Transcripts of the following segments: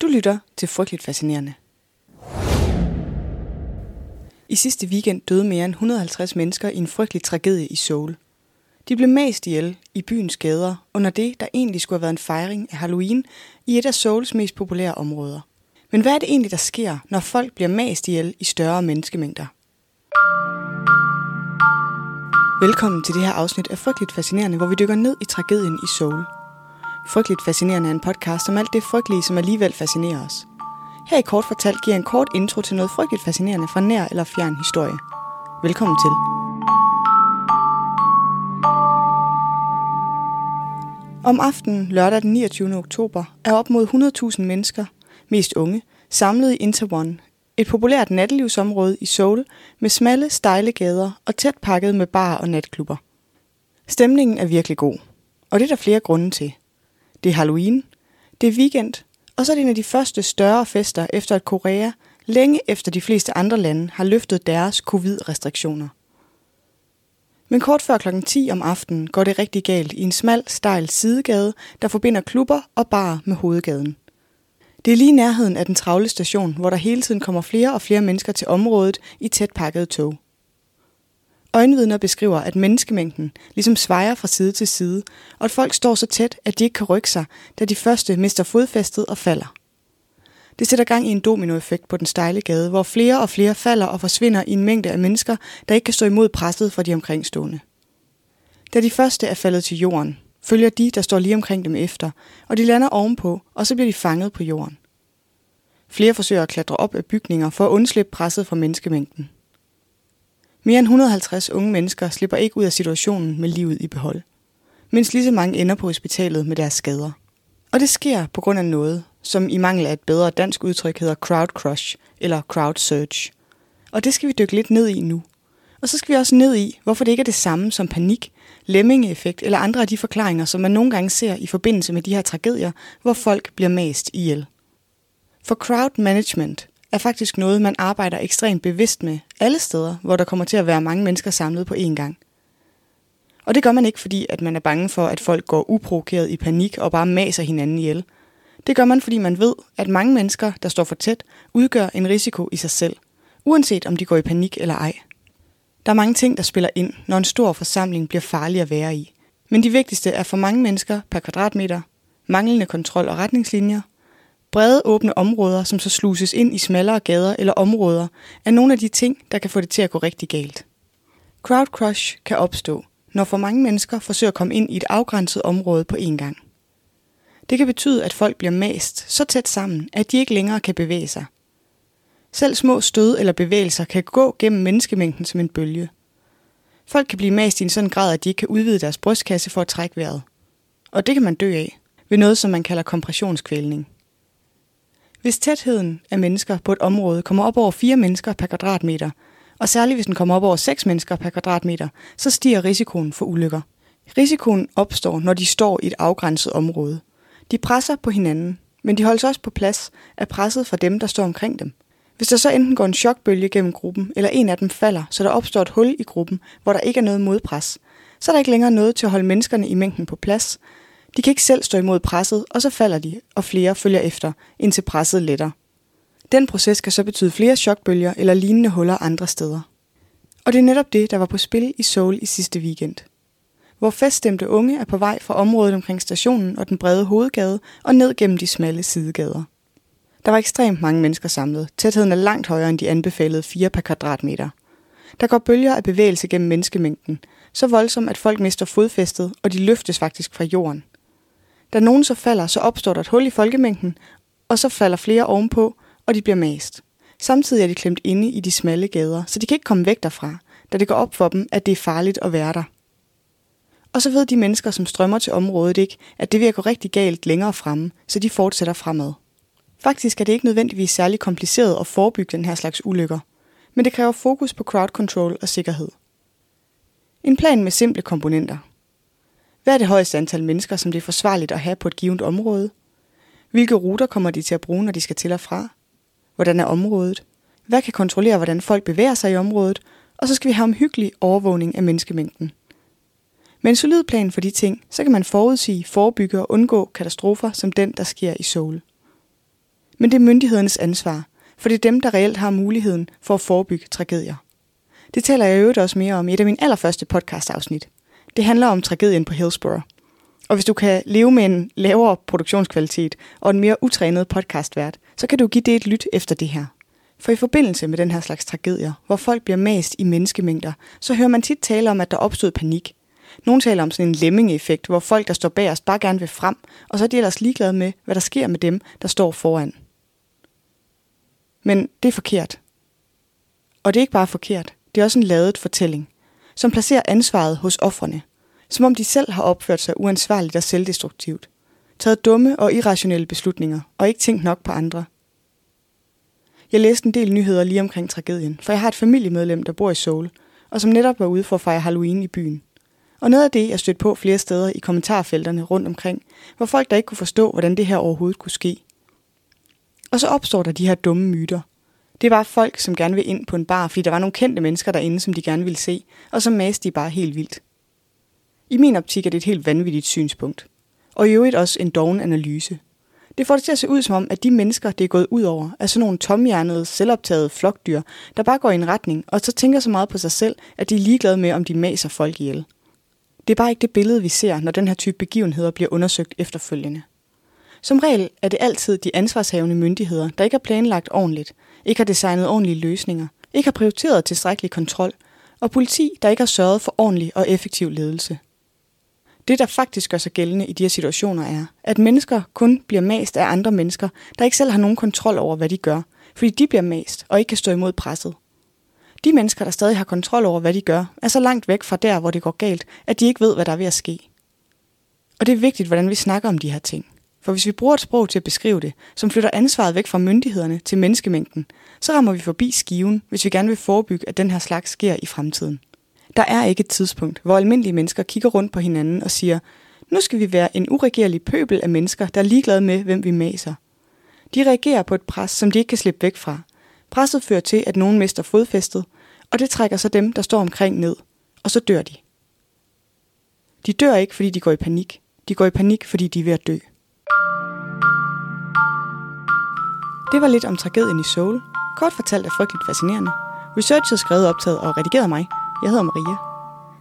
Du lytter til Frygteligt Fascinerende. I sidste weekend døde mere end 150 mennesker i en frygtelig tragedie i Seoul. De blev mast ihjel i byens gader under det, der egentlig skulle have været en fejring af Halloween i et af Seouls mest populære områder. Men hvad er det egentlig, der sker, når folk bliver mast ihjel i større menneskemængder? Velkommen til det her afsnit af Frygteligt Fascinerende, hvor vi dykker ned i tragedien i Seoul. Frygteligt Fascinerende er en podcast om alt det frygtelige, som alligevel fascinerer os. Her i Kort Fortalt giver jeg en kort intro til noget frygteligt fascinerende fra nær eller fjern historie. Velkommen til. Om aftenen lørdag den 29. oktober er op mod 100.000 mennesker, mest unge, samlet i Interone, et populært nattelivsområde i Seoul med smalle, stejle gader og tæt pakket med bar og natklubber. Stemningen er virkelig god, og det er der flere grunde til. Det er Halloween, det er weekend, og så er det en af de første større fester efter at Korea, længe efter de fleste andre lande, har løftet deres covid-restriktioner. Men kort før kl. 10 om aftenen går det rigtig galt i en smal, stejl sidegade, der forbinder klubber og bar med hovedgaden. Det er lige nærheden af den travle station, hvor der hele tiden kommer flere og flere mennesker til området i tæt pakket tog. Øjenvidner beskriver, at menneskemængden ligesom svejer fra side til side, og at folk står så tæt, at de ikke kan rykke sig, da de første mister fodfæstet og falder. Det sætter gang i en dominoeffekt på den stejle gade, hvor flere og flere falder og forsvinder i en mængde af mennesker, der ikke kan stå imod presset fra de omkringstående. Da de første er faldet til jorden, følger de, der står lige omkring dem efter, og de lander ovenpå, og så bliver de fanget på jorden. Flere forsøger at klatre op af bygninger for at undslippe presset fra menneskemængden. Mere end 150 unge mennesker slipper ikke ud af situationen med livet i behold, mens lige så mange ender på hospitalet med deres skader. Og det sker på grund af noget, som i mangel af et bedre dansk udtryk hedder crowd crush eller crowd surge. Og det skal vi dykke lidt ned i nu. Og så skal vi også ned i, hvorfor det ikke er det samme som panik, lemmingeeffekt eller andre af de forklaringer, som man nogle gange ser i forbindelse med de her tragedier, hvor folk bliver mast ihjel. For crowd management er faktisk noget, man arbejder ekstremt bevidst med alle steder, hvor der kommer til at være mange mennesker samlet på én gang. Og det gør man ikke, fordi at man er bange for, at folk går uprovokeret i panik og bare maser hinanden ihjel. Det gør man, fordi man ved, at mange mennesker, der står for tæt, udgør en risiko i sig selv, uanset om de går i panik eller ej. Der er mange ting, der spiller ind, når en stor forsamling bliver farlig at være i. Men de vigtigste er for mange mennesker per kvadratmeter, manglende kontrol og retningslinjer, brede åbne områder, som så sluses ind i smallere gader eller områder, er nogle af de ting, der kan få det til at gå rigtig galt. Crowd crush kan opstå, når for mange mennesker forsøger at komme ind i et afgrænset område på én gang. Det kan betyde, at folk bliver mast så tæt sammen, at de ikke længere kan bevæge sig. Selv små stød eller bevægelser kan gå gennem menneskemængden som en bølge. Folk kan blive mast i en sådan grad, at de ikke kan udvide deres brystkasse for at trække vejret. Og det kan man dø af, ved noget som man kalder kompressionskvælning. Hvis tætheden af mennesker på et område kommer op over 4 mennesker per kvadratmeter, og særligt hvis den kommer op over 6 mennesker per kvadratmeter, så stiger risikoen for ulykker. Risikoen opstår, når de står i et afgrænset område. De presser på hinanden, men de holdes også på plads af presset fra dem, der står omkring dem. Hvis der så enten går en chokbølge gennem gruppen, eller en af dem falder, så der opstår et hul i gruppen, hvor der ikke er noget modpres, så er der ikke længere noget til at holde menneskerne i mængden på plads, de kan ikke selv stå imod presset, og så falder de, og flere følger efter, indtil presset letter. Den proces kan så betyde flere chokbølger eller lignende huller andre steder. Og det er netop det, der var på spil i Seoul i sidste weekend. Hvor feststemte unge er på vej fra området omkring stationen og den brede hovedgade og ned gennem de smalle sidegader. Der var ekstremt mange mennesker samlet. Tætheden er langt højere end de anbefalede 4 per kvadratmeter. Der går bølger af bevægelse gennem menneskemængden, så voldsom at folk mister fodfæstet, og de løftes faktisk fra jorden. Da nogen så falder, så opstår der et hul i folkemængden, og så falder flere ovenpå, og de bliver mast. Samtidig er de klemt inde i de smalle gader, så de kan ikke komme væk derfra, da det går op for dem, at det er farligt at være der. Og så ved de mennesker, som strømmer til området ikke, at det vil gå rigtig galt længere fremme, så de fortsætter fremad. Faktisk er det ikke nødvendigvis særlig kompliceret at forebygge den her slags ulykker, men det kræver fokus på crowd control og sikkerhed. En plan med simple komponenter – hvad er det højeste antal mennesker, som det er forsvarligt at have på et givet område? Hvilke ruter kommer de til at bruge, når de skal til og fra? Hvordan er området? Hvad kan kontrollere, hvordan folk bevæger sig i området? Og så skal vi have omhyggelig overvågning af menneskemængden. Med en solid plan for de ting, så kan man forudsige, forebygge og undgå katastrofer som den, der sker i Seoul. Men det er myndighedernes ansvar, for det er dem, der reelt har muligheden for at forebygge tragedier. Det taler jeg øvrigt også mere om i et af mine allerførste podcast-afsnit. Det handler om tragedien på Hillsborough. Og hvis du kan leve med en lavere produktionskvalitet og en mere utrænet podcastvært, så kan du give det et lyt efter det her. For i forbindelse med den her slags tragedier, hvor folk bliver mast i menneskemængder, så hører man tit tale om, at der opstod panik. Nogle taler om sådan en lemming-effekt, hvor folk, der står bag os, bare gerne vil frem, og så er de ellers ligeglade med, hvad der sker med dem, der står foran. Men det er forkert. Og det er ikke bare forkert, det er også en ladet fortælling, som placerer ansvaret hos offrene, som om de selv har opført sig uansvarligt og selvdestruktivt, taget dumme og irrationelle beslutninger og ikke tænkt nok på andre. Jeg læste en del nyheder lige omkring tragedien, for jeg har et familiemedlem, der bor i Seoul, og som netop var ude for at fejre Halloween i byen. Og noget af det, jeg stødte på flere steder i kommentarfelterne rundt omkring, var folk, der ikke kunne forstå, hvordan det her overhovedet kunne ske. Og så opstår der de her dumme myter. Det var folk, som gerne ville ind på en bar, fordi der var nogle kendte mennesker derinde, som de gerne ville se, og så maste de bare helt vildt. I min optik er det et helt vanvittigt synspunkt. Og i øvrigt også en doven analyse. Det får det til at se ud som om, at de mennesker, det er gået ud over, er sådan nogle tomhjernede, selvoptagede flokdyr, der bare går i en retning, og så tænker så meget på sig selv, at de er ligeglade med, om de maser folk ihjel. Det er bare ikke det billede, vi ser, når den her type begivenheder bliver undersøgt efterfølgende. Som regel er det altid de ansvarshavende myndigheder, der ikke har planlagt ordentligt, ikke har designet ordentlige løsninger, ikke har prioriteret tilstrækkelig kontrol, og politi, der ikke har sørget for ordentlig og effektiv ledelse. Det, der faktisk gør sig gældende i de her situationer, er, at mennesker kun bliver mast af andre mennesker, der ikke selv har nogen kontrol over, hvad de gør, fordi de bliver mast og ikke kan stå imod presset. De mennesker, der stadig har kontrol over, hvad de gør, er så langt væk fra der, hvor det går galt, at de ikke ved, hvad der er ved at ske. Og det er vigtigt, hvordan vi snakker om de her ting. For hvis vi bruger et sprog til at beskrive det, som flytter ansvaret væk fra myndighederne til menneskemængden, så rammer vi forbi skiven, hvis vi gerne vil forebygge, at den her slags sker i fremtiden. Der er ikke et tidspunkt, hvor almindelige mennesker kigger rundt på hinanden og siger, nu skal vi være en uregerlig pøbel af mennesker, der er ligeglade med, hvem vi maser. De reagerer på et pres, som de ikke kan slippe væk fra. Presset fører til, at nogen mister fodfæstet, og det trækker så dem, der står omkring ned, og så dør de. De dør ikke, fordi de går i panik. De går i panik, fordi de er ved at dø. Det var lidt om tragedien i Seoul. Kort fortalt er frygteligt fascinerende. Researchet skrevet, optaget og redigeret mig. Jeg hedder Maria.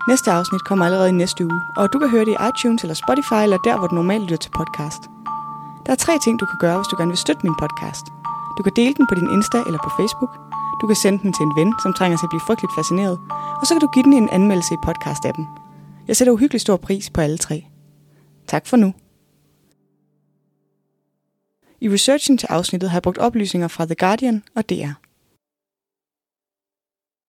Næste afsnit kommer allerede i næste uge, og du kan høre det i iTunes eller Spotify eller der, hvor du normalt lytter til podcast. Der er tre ting, du kan gøre, hvis du gerne vil støtte min podcast. Du kan dele den på din Insta eller på Facebook. Du kan sende den til en ven, som trænger til at blive frygteligt fascineret. Og så kan du give den en anmeldelse i podcast-appen. Jeg sætter uhyggelig stor pris på alle tre. Tak for nu. I researchen til afsnittet har jeg brugt oplysninger fra The Guardian og DR.